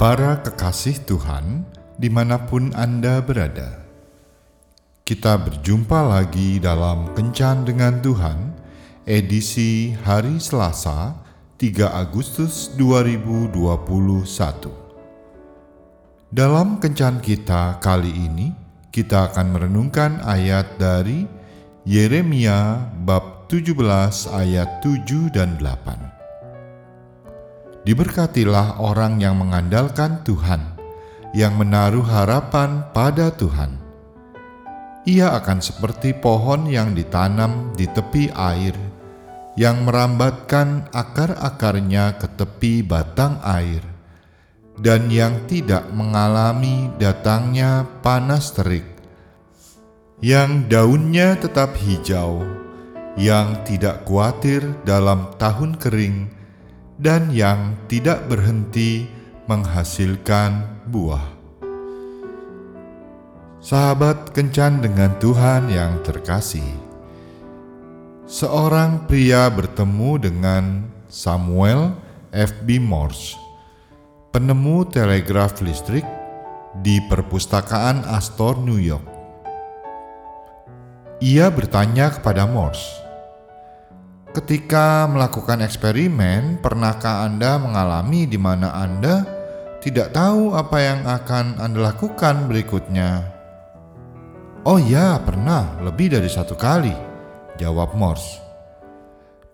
Para kekasih Tuhan, di mana pun Anda berada, kita berjumpa lagi dalam Kencan dengan Tuhan, edisi hari Selasa, 3 Agustus 2021. Dalam Kencan kita kali ini, kita akan merenungkan ayat dari Yeremia bab 17 ayat 7 dan 8. Diberkatilah orang yang mengandalkan Tuhan, yang menaruh harapan pada Tuhan. Ia akan seperti pohon yang ditanam di tepi air, yang merambatkan akar-akarnya ke tepi batang air, dan yang tidak mengalami datangnya panas terik, yang daunnya tetap hijau, yang tidak khawatir dalam tahun kering dan yang tidak berhenti menghasilkan buah. Sahabat kencan dengan Tuhan yang terkasih, seorang pria bertemu dengan Samuel F.B. Morse, penemu telegraf listrik di perpustakaan Astor, New York. Ia bertanya kepada Morse, Ketika melakukan eksperimen, pernahkah Anda mengalami di mana Anda tidak tahu apa yang akan Anda lakukan berikutnya? Oh ya, pernah, lebih dari satu kali, jawab Morse.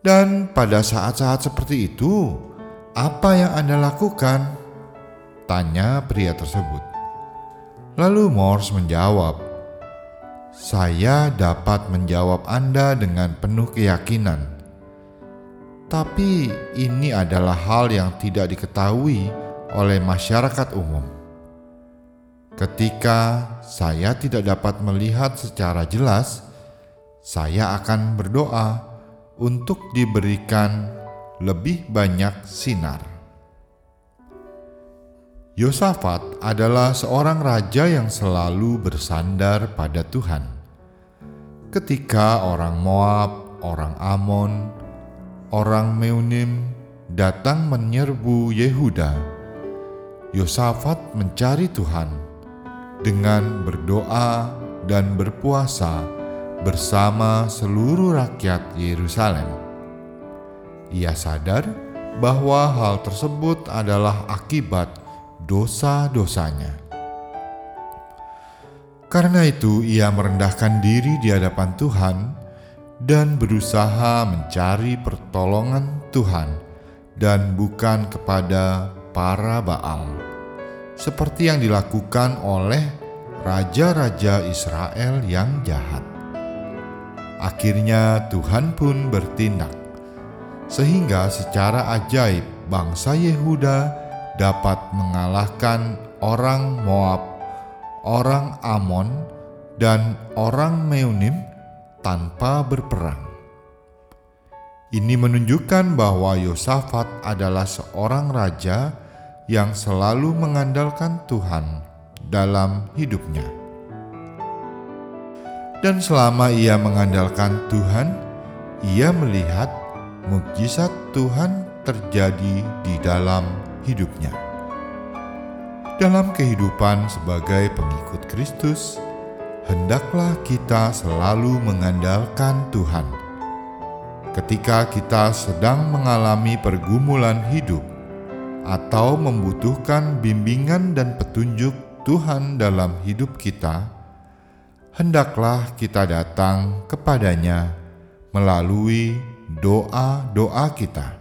Dan pada saat-saat seperti itu, apa yang Anda lakukan? Tanya pria tersebut. Lalu Morse menjawab, "Saya dapat menjawab Anda dengan penuh keyakinan." Tapi ini adalah hal yang tidak diketahui oleh masyarakat umum. Ketika saya tidak dapat melihat secara jelas, saya akan berdoa untuk diberikan lebih banyak sinar. Yosafat adalah seorang raja yang selalu bersandar pada Tuhan. Ketika orang Moab, orang Amon, orang Meunim datang menyerbu Yehuda, Yosafat mencari Tuhan dengan berdoa dan berpuasa bersama seluruh rakyat Yerusalem. Ia sadar bahwa hal tersebut adalah akibat dosa-dosanya. Karena itu, ia merendahkan diri di hadapan Tuhan dan berusaha mencari pertolongan Tuhan dan bukan kepada para Baal, seperti yang dilakukan oleh raja-raja Israel yang jahat. Akhirnya Tuhan pun bertindak, sehingga secara ajaib bangsa Yehuda dapat mengalahkan orang Moab, orang Amon, dan orang Meunim tanpa berperang. Ini menunjukkan bahwa Yosafat adalah seorang raja yang selalu mengandalkan Tuhan dalam hidupnya. Dan selama ia mengandalkan Tuhan, ia melihat mukjizat Tuhan terjadi di dalam hidupnya. Dalam kehidupan sebagai pengikut Kristus, hendaklah kita selalu mengandalkan Tuhan. Ketika kita sedang mengalami pergumulan hidup atau membutuhkan bimbingan dan petunjuk Tuhan dalam hidup kita, hendaklah kita datang kepadanya melalui doa-doa kita.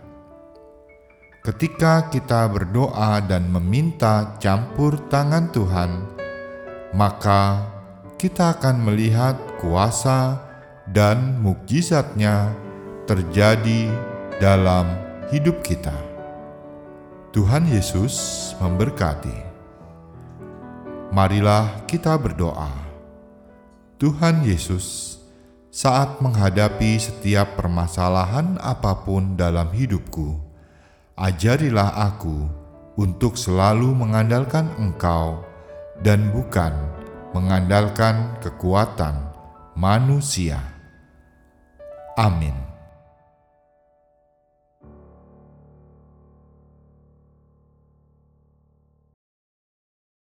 Ketika kita berdoa dan meminta campur tangan Tuhan, maka kita akan melihat kuasa dan mukjizatnya terjadi dalam hidup kita. Tuhan Yesus memberkati. Marilah kita berdoa. Tuhan Yesus, saat menghadapi setiap permasalahan apa pun dalam hidupku, ajarilah aku untuk selalu mengandalkan Engkau dan bukan mengandalkan kekuatan manusia. Amin.